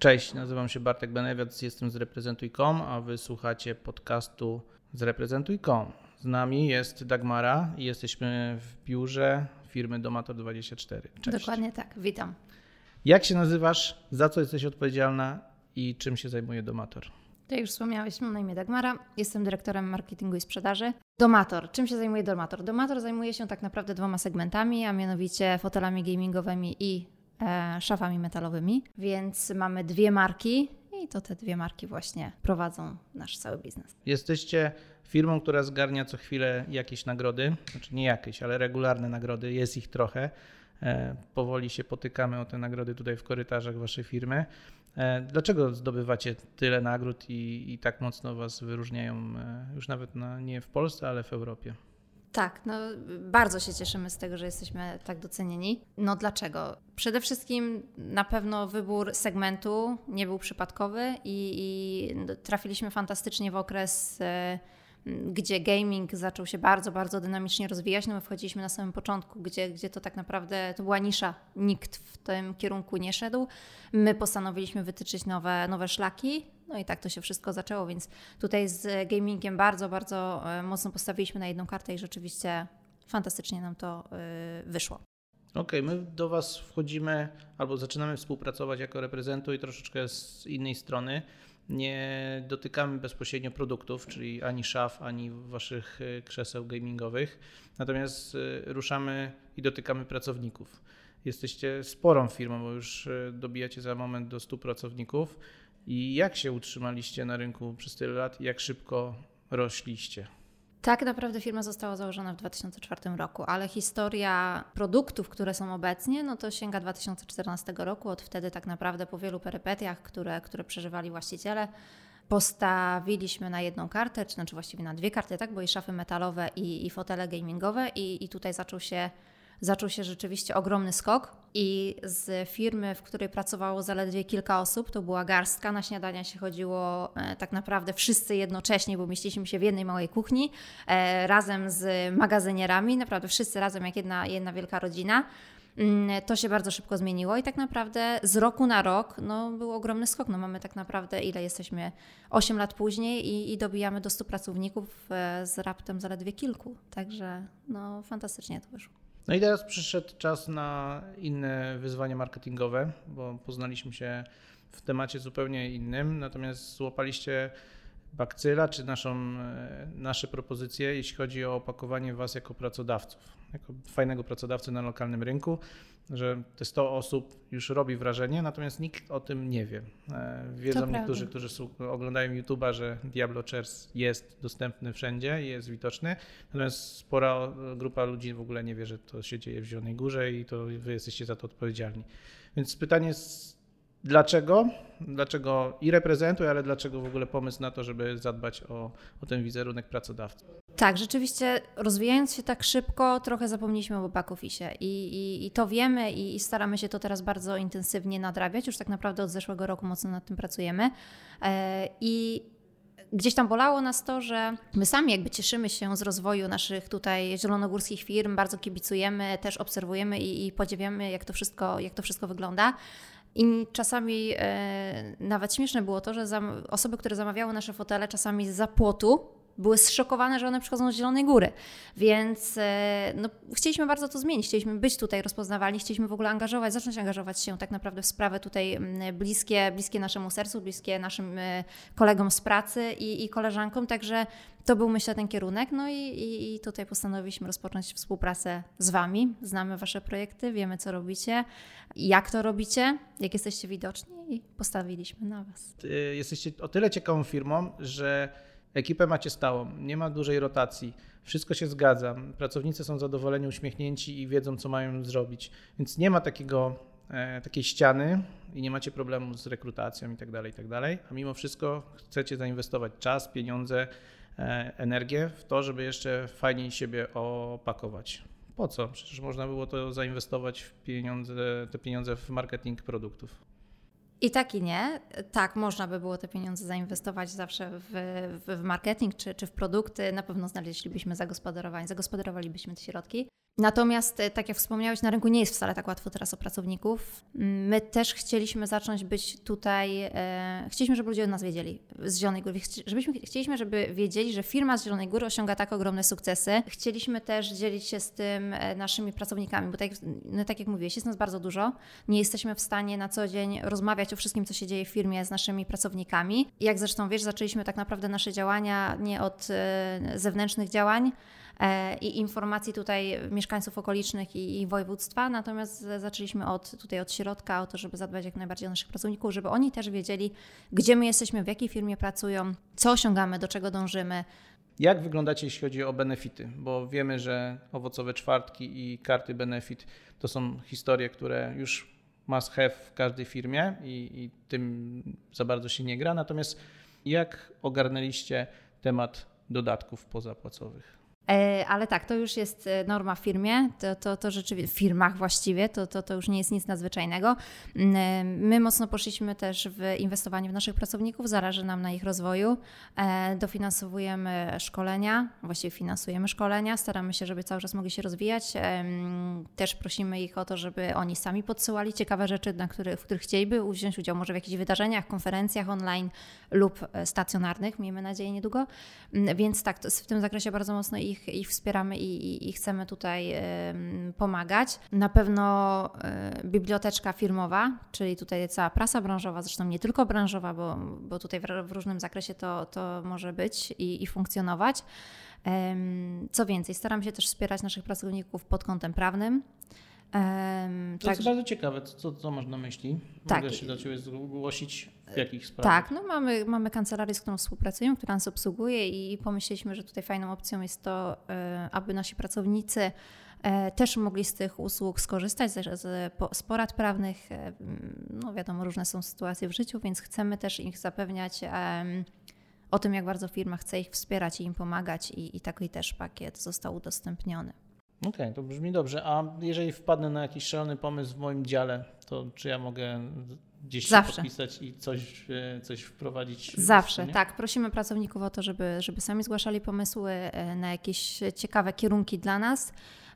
Cześć, nazywam się Bartek Benewiat, jestem z Reprezentuj.com, a wy słuchacie podcastu z Reprezentuj.com. Z nami jest Dagmara i jesteśmy w biurze firmy Domator24. Cześć. Dokładnie tak, witam. Jak się nazywasz, za co jesteś odpowiedzialna i czym się zajmuje Domator? Jak już wspomniałeś, mam na imię Dagmara, jestem dyrektorem marketingu i sprzedaży. Domator. Czym się zajmuje Domator? Domator zajmuje się tak naprawdę dwoma segmentami, a mianowicie fotelami gamingowymi i szafami metalowymi. Więc mamy dwie marki i to te dwie marki właśnie prowadzą nasz cały biznes. Jesteście firmą, która zgarnia co chwilę jakieś nagrody, znaczy nie jakieś, ale regularne nagrody, jest ich trochę. E, powoli się potykamy o te nagrody tutaj w korytarzach waszej firmy. E, dlaczego zdobywacie tyle nagród i, i tak mocno was wyróżniają, e, już nawet na, nie w Polsce, ale w Europie? Tak, no bardzo się cieszymy z tego, że jesteśmy tak docenieni. No dlaczego? Przede wszystkim na pewno wybór segmentu nie był przypadkowy i, i trafiliśmy fantastycznie w okres gdzie gaming zaczął się bardzo, bardzo dynamicznie rozwijać. No my wchodziliśmy na samym początku, gdzie, gdzie to tak naprawdę to była nisza. Nikt w tym kierunku nie szedł. My postanowiliśmy wytyczyć nowe, nowe szlaki. No i tak to się wszystko zaczęło, więc tutaj z gamingiem bardzo, bardzo e, mocno postawiliśmy na jedną kartę i rzeczywiście fantastycznie nam to e, wyszło. Okej, okay, my do Was wchodzimy albo zaczynamy współpracować jako reprezentuj troszeczkę z innej strony nie dotykamy bezpośrednio produktów, czyli ani szaf, ani waszych e, krzeseł gamingowych, natomiast e, ruszamy i dotykamy pracowników. Jesteście sporą firmą, bo już e, dobijacie za moment do 100 pracowników. I jak się utrzymaliście na rynku przez tyle lat i jak szybko rośliście? Tak naprawdę firma została założona w 2004 roku, ale historia produktów, które są obecnie, no to sięga 2014 roku. Od wtedy tak naprawdę po wielu perypetiach, które, które przeżywali właściciele, postawiliśmy na jedną kartę, czy znaczy właściwie na dwie karty, tak, bo i szafy metalowe i, i fotele gamingowe i, i tutaj zaczął się zaczął się rzeczywiście ogromny skok i z firmy, w której pracowało zaledwie kilka osób, to była garstka, na śniadania się chodziło e, tak naprawdę wszyscy jednocześnie, bo mieściliśmy się w jednej małej kuchni e, razem z magazynierami, naprawdę wszyscy razem jak jedna, jedna wielka rodzina. Mm, to się bardzo szybko zmieniło i tak naprawdę z roku na rok no, był ogromny skok. No, mamy tak naprawdę, ile jesteśmy 8 lat później i, i dobijamy do 100 pracowników e, z raptem zaledwie kilku. Także no, fantastycznie to wyszło. No i teraz przyszedł czas na inne wyzwania marketingowe, bo poznaliśmy się w temacie zupełnie innym, natomiast złapaliście bakcyla, czy naszą, e, nasze propozycje, jeśli chodzi o opakowanie Was jako pracodawców, jako fajnego pracodawcy na lokalnym rynku że te 100 osób już robi wrażenie, natomiast nikt o tym nie wie. E, wiedzą to niektórzy, prawda. którzy oglądają YouTube'a, że Diablo Chairs jest dostępny wszędzie, jest widoczny, natomiast spora grupa ludzi w ogóle nie wie, że to się dzieje w Zielonej Górze i to wy jesteście za to odpowiedzialni. Więc pytanie jest, dlaczego? Dlaczego i reprezentuj, ale dlaczego w ogóle pomysł na to, żeby zadbać o, o ten wizerunek pracodawców? Tak, rzeczywiście rozwijając się tak szybko, trochę zapomnieliśmy o back office I, i, i to wiemy i, i, staramy się to teraz bardzo intensywnie nadrabiać. Już tak naprawdę od zeszłego roku mocno nad tym pracujemy. E, I gdzieś tam bolało nas to, że my sami jakby cieszymy się z rozwoju naszych tutaj zielonogórskich firm, bardzo kibicujemy, też obserwujemy i, i podziwiamy, jak to wszystko, jak to wszystko wygląda. I czasami e, nawet śmieszne było to, że osoby, które zamawiały nasze fotele, czasami zapłotu były zszokowane, że one przychodzą z Zielonej Góry. Więc e, no, chcieliśmy bardzo to zmienić, chcieliśmy być tutaj rozpoznawalni, chcieliśmy w ogóle angażować, zacząć angażować się tak naprawdę w sprawy tutaj bliskie, bliskie naszemu sercu, bliskie naszym e, kolegom z pracy i, i koleżankom, także to był myślę ten kierunek. No i, i, i tutaj postanowiliśmy rozpocząć współpracę z Wami. Znamy Wasze projekty, wiemy co robicie, jak to robicie, jak jesteście widoczni i postawiliśmy na Was. Jesteście o tyle ciekawą firmą, że Ekipę macie stałą, nie ma dużej rotacji, wszystko się zgadza, pracownicy są zadowoleni, uśmiechnięci i wiedzą, co mają zrobić, więc nie ma takiego, e, takiej ściany i nie macie problemu z rekrutacją i tak dalej, i tak a mimo wszystko chcecie zainwestować czas, pieniądze, e, energię w to, żeby jeszcze fajniej siebie opakować. Po co? Przecież można było to zainwestować w pieniądze, te pieniądze w marketing produktów. I tak i nie. Tak, można by było te pieniądze zainwestować zawsze w, w, w marketing czy, czy w produkty. Na pewno znaleźlibyśmy zagospodarowanie, zagospodarowalibyśmy te środki. Natomiast, e, tak jak wspomniałeś, na rynku nie jest wcale tak łatwo teraz o pracowników. My też chcieliśmy zacząć być tutaj, e, chcieliśmy, żeby ludzie od nas wiedzieli z Zielonej Góry. Żebyśmy, chcieliśmy, żeby wiedzieli, że firma z Zielonej Góry osiąga tak ogromne sukcesy. Chcieliśmy też dzielić się z tym e, naszymi pracownikami, bo tak, no, tak jak mówiłeś, jest nas bardzo dużo. Nie jesteśmy w stanie na co dzień rozmawiać o wszystkim, co się dzieje w firmie z naszymi pracownikami. Jak zresztą wiesz, zaczęliśmy tak naprawdę nasze działania nie od e, zewnętrznych działań, i informacji tutaj mieszkańców okolicznych i, i województwa, natomiast zaczęliśmy od tutaj od środka, o to, żeby zadbać jak najbardziej o naszych pracowników, żeby oni też wiedzieli, gdzie my jesteśmy, w jakiej firmie pracują, co osiągamy, do czego dążymy. Jak wyglądacie, jeśli chodzi o benefity? Bo wiemy, że owocowe czwartki i karty benefit to są historie, które już must have w każdej firmie i, i tym za bardzo się nie gra. Natomiast jak ogarnęliście temat dodatków pozapłacowych? E, ale tak, to już jest e, norma w firmie, to, to, to rzeczywiście, w firmach właściwie, to, to, to już nie jest nic nadzwyczajnego. Mm, e, my mocno poszliśmy też w inwestowanie w naszych pracowników, zależy nam na ich rozwoju. Dofinansowujemy szkolenia, właściwie finansujemy szkolenia, staramy się, żeby cały czas mogli się rozwijać. Też prosimy ich o to, żeby oni sami podsyłali ciekawe rzeczy, na których, w których chcieliby wziąć udział, może w jakichś wydarzeniach, konferencjach online lub stacjonarnych, miejmy nadzieję niedługo. Mm, więc tak, w tym zakresie bardzo mocno ich ich, ich wspieramy i, i, chcemy tutaj pomagać. Na pewno e, biblioteczka firmowa, czyli tutaj cała prasa branżowa, zresztą nie tylko branżowa, bo, bo tutaj w, różnym zakresie to, to może być i, i funkcjonować. Co więcej, staram się też wspierać naszych pracowników pod kątem prawnym. Um, to tak, jest bardzo ciekawe, co, co masz na myśli? Tak. Mogę się do Ciebie zgłosić w jakich sprawach? Tak, no mamy, mamy kancelarię, z którą współpracujemy, która nas obsługuje i pomyśleliśmy, że tutaj fajną opcją jest to, e, aby nasi pracownicy e, też mogli z tych usług skorzystać, z, z porad prawnych. E, no wiadomo, różne są sytuacje w życiu, więc chcemy też ich zapewniać o tym, jak bardzo firma chce ich wspierać i im pomagać i, i taki też pakiet został udostępniony. Okej, okay, to brzmi dobrze. A jeżeli wpadnę na jakiś szalony pomysł w moim dziale, to czy ja mogę gdzieś Zawsze. podpisać i coś, e, coś wprowadzić? Zawsze, tak. Prosimy pracowników o to, żeby, żeby sami zgłaszali pomysły e, na jakieś ciekawe kierunki dla nas.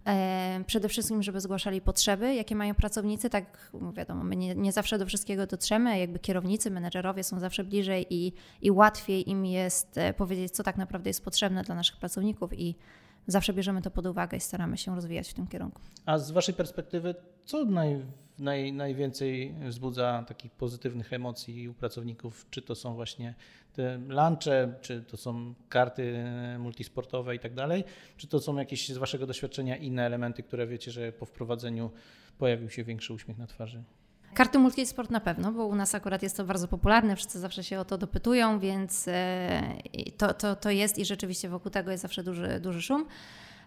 E, przede wszystkim, żeby zgłaszali potrzeby, jakie mają pracownicy. Tak, wiadomo, my nie, nie zawsze do wszystkiego dotrzemy, jakby kierownicy, menedżerowie są zawsze bliżej i, i łatwiej im jest powiedzieć, co tak naprawdę jest potrzebne dla naszych pracowników i zawsze bierzemy to pod uwagę i staramy się rozwijać w tym kierunku. A z Waszej perspektywy, co naj, naj, najwięcej wzbudza takich pozytywnych emocji u pracowników? Czy to są właśnie te lunche, czy to są karty multisportowe i tak dalej? Czy to są jakieś z Waszego doświadczenia inne elementy, które wiecie, że po wprowadzeniu pojawił się większy uśmiech na twarzy? Karty multisport na pewno, bo u nas akurat jest to bardzo popularne, wszyscy zawsze się o to dopytują, więc e, to, to, to jest i rzeczywiście wokół tego jest zawsze duży, duży szum.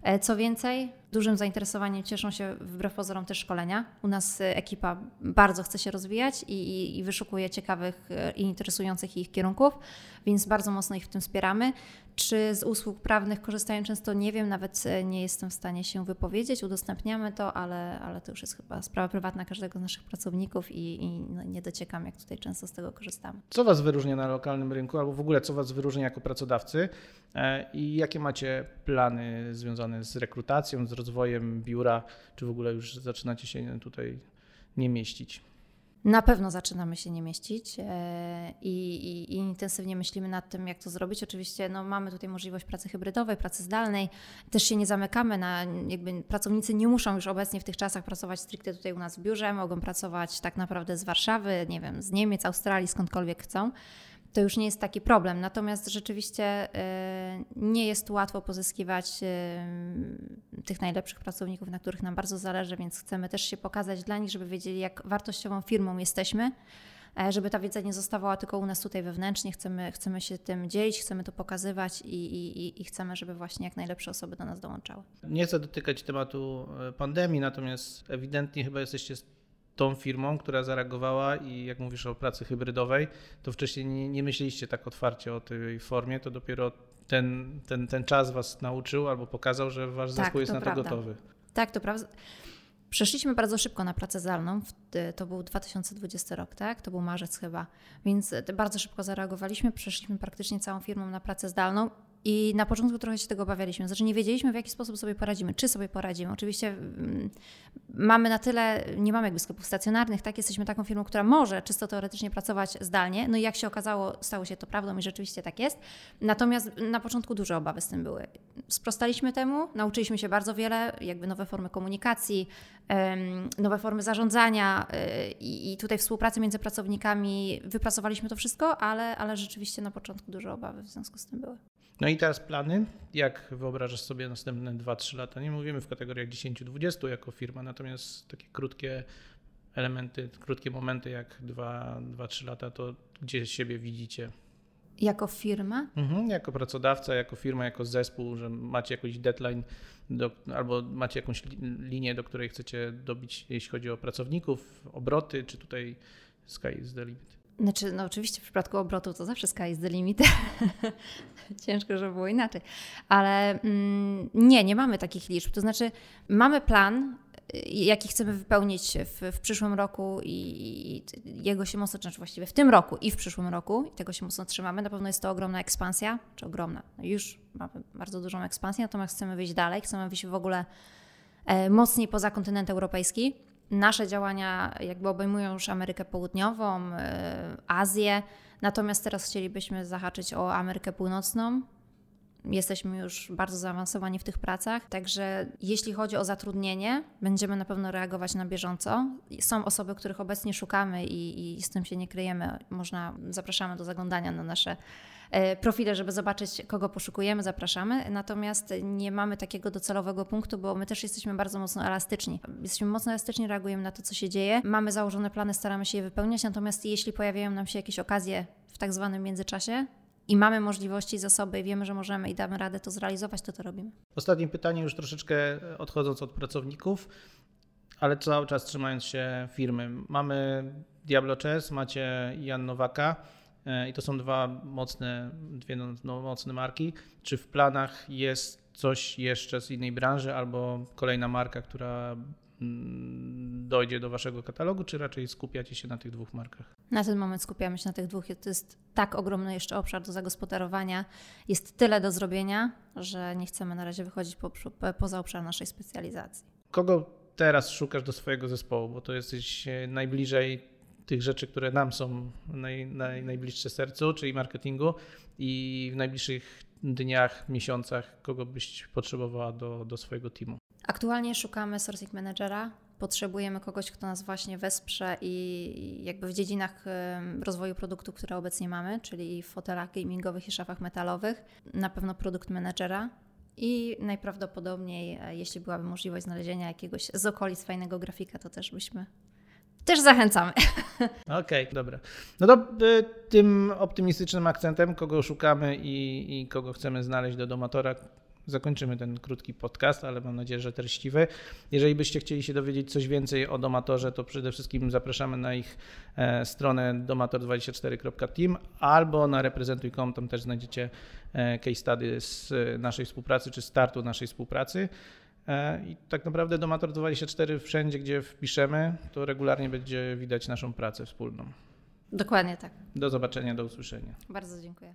E, co więcej, dużym zainteresowaniem cieszą się wbrew pozorom też szkolenia. U nas e, ekipa bardzo chce się rozwijać i, i, i wyszukuje ciekawych i interesujących ich kierunków, więc bardzo mocno ich w tym wspieramy. Czy z usług prawnych korzystają często? Nie wiem, nawet e, nie jestem w stanie się wypowiedzieć. Udostępniamy to, ale, ale to już jest chyba sprawa prywatna każdego z naszych pracowników i, i no, nie dociekam, jak tutaj często z tego korzystamy. Co Was wyróżnia na lokalnym rynku, albo w ogóle co Was wyróżnia jako pracodawcy e, i jakie macie plany związane z rekrutacją, z rozwojem biura, czy w ogóle już zaczynacie się tutaj nie mieścić? Na pewno zaczynamy się nie mieścić e, i, i, i, intensywnie myślimy nad tym, jak to zrobić. Oczywiście no, mamy tutaj możliwość pracy hybrydowej, pracy zdalnej. Też się nie zamykamy na, jakby pracownicy nie muszą już obecnie w tych czasach pracować stricte tutaj u nas w biurze, mogą pracować tak naprawdę z Warszawy, nie wiem, z Niemiec, Australii, skądkolwiek chcą to już nie jest taki problem. Natomiast rzeczywiście y, nie jest łatwo pozyskiwać y, tych najlepszych pracowników, na których nam bardzo zależy, więc chcemy też się pokazać dla nich, żeby wiedzieli, jak wartościową firmą jesteśmy e, żeby ta wiedza nie zostawała tylko u nas tutaj wewnętrznie. Chcemy, chcemy się tym dzielić, chcemy to pokazywać i, i, i chcemy, żeby właśnie jak najlepsze osoby do nas dołączały. Nie chcę dotykać tematu e, pandemii, natomiast ewidentnie chyba jesteście tą firmą, która zareagowała i jak mówisz o pracy hybrydowej, to wcześniej nie, nie myśleliście tak otwarcie o tej formie, to dopiero ten, ten, ten czas was nauczył albo pokazał, że wasz tak, zespół jest na prawda. to gotowy. Tak, to prawda. Przeszliśmy bardzo szybko na pracę zdalną. To był 2020 rok, tak? To był marzec chyba. Więc bardzo szybko zareagowaliśmy. Przeszliśmy praktycznie całą firmą na pracę zdalną. I na początku trochę się tego obawialiśmy. Znaczy nie wiedzieliśmy, w jaki sposób sobie poradzimy, czy sobie poradzimy. Oczywiście mm, mamy na tyle, nie mamy jakby sklepów stacjonarnych, tak? Jesteśmy taką firmą, która może czysto teoretycznie pracować zdalnie. No i jak się okazało, stało się to prawdą i rzeczywiście tak jest. Natomiast na początku duże obawy z tym były. Sprostaliśmy temu, nauczyliśmy się bardzo wiele, jakby nowe formy komunikacji, nowe formy zarządzania y, i tutaj współpracy między pracownikami. Wypracowaliśmy to wszystko, ale, ale rzeczywiście na początku duże obawy w związku z tym były. No i teraz plany. Jak wyobrażasz sobie następne 2-3 lata? Nie mówimy w kategoriach 10-20 jako firma, natomiast takie krótkie elementy, krótkie momenty jak 2-3 lata, to gdzie siebie widzicie? Jako firma? Mhm, jako pracodawca, jako firma, jako zespół, że macie jakiś deadline do, albo macie jakąś linię, do której chcecie dobić, jeśli chodzi o pracowników, obroty, czy tutaj sky is the limit? Znaczy, no oczywiście w przypadku obrotu to zawsze sky is the limit. Ciężko, żeby było inaczej. Ale mm, nie, nie mamy takich liczb. To znaczy, mamy plan, y, jaki chcemy wypełnić w, w przyszłym roku i, i, jego się mocno, znaczy właściwie w tym roku i w przyszłym roku i tego się mocno trzymamy. Na pewno jest to ogromna ekspansja, czy ogromna, no już mamy bardzo dużą ekspansję, natomiast chcemy wyjść dalej, chcemy wyjść w ogóle e, mocniej poza kontynent europejski nasze działania jakby obejmują już Amerykę Południową, e, Azję, natomiast teraz chcielibyśmy zahaczyć o Amerykę Północną. Jesteśmy już bardzo zaawansowani w tych pracach, także jeśli chodzi o zatrudnienie, będziemy na pewno reagować na bieżąco. Są osoby, których obecnie szukamy i, i z tym się nie kryjemy. Można, zapraszamy do zaglądania na nasze profile, żeby zobaczyć, kogo poszukujemy, zapraszamy. Natomiast nie mamy takiego docelowego punktu, bo my też jesteśmy bardzo mocno elastyczni. Jesteśmy mocno elastyczni, reagujemy na to, co się dzieje. Mamy założone plany, staramy się je wypełniać, natomiast jeśli pojawiają nam się jakieś okazje w tak zwanym międzyczasie, i mamy możliwości, zasoby i wiemy, że możemy i damy radę to zrealizować, to to robimy. Ostatnie pytanie, już troszeczkę odchodząc od pracowników, ale cały czas trzymając się firmy. Mamy Diablo Chess, macie Jan Nowaka. E, i to są dwa mocne, dwie no, no, mocne marki. Czy w planach jest coś jeszcze z innej branży albo kolejna marka, która mm, dojdzie do waszego katalogu, czy raczej skupiacie się na tych dwóch markach? Na ten moment skupiamy się na tych dwóch. To jest tak ogromny jeszcze obszar do zagospodarowania. Jest tyle do zrobienia, że nie chcemy na razie wychodzić po, po, poza obszar naszej specjalizacji. Kogo teraz szukasz do swojego zespołu? Bo to jesteś e, najbliżej tych rzeczy, które nam są naj, naj, najbliższe sercu, czyli marketingu i w najbliższych dniach, miesiącach, kogo byś potrzebowała do, do swojego teamu? Aktualnie szukamy sourcing managera. Potrzebujemy kogoś, kto nas właśnie wesprze i jakby w dziedzinach rozwoju produktu, które obecnie mamy, czyli w fotelach gamingowych i szafach metalowych. Na pewno produkt managera, i najprawdopodobniej, e, jeśli byłaby możliwość znalezienia jakiegoś z okolic fajnego grafika, to też byśmy też zachęcamy. Okej, okay, dobra. No to y, tym optymistycznym akcentem, kogo szukamy i, i kogo chcemy znaleźć do Domatora, zakończymy ten krótki podcast, ale mam nadzieję, że treściwy. Jeżeli byście chcieli się dowiedzieć coś więcej o Domatorze, to przede wszystkim zapraszamy na ich e, stronę domator24.team albo na reprezentuj.com, tam też znajdziecie e, case study z naszej współpracy, czy startu naszej współpracy. E, I tak naprawdę Domator 24 wszędzie, gdzie wpiszemy, to regularnie będzie widać naszą pracę wspólną. Dokładnie tak. Do zobaczenia, do usłyszenia. Bardzo dziękuję.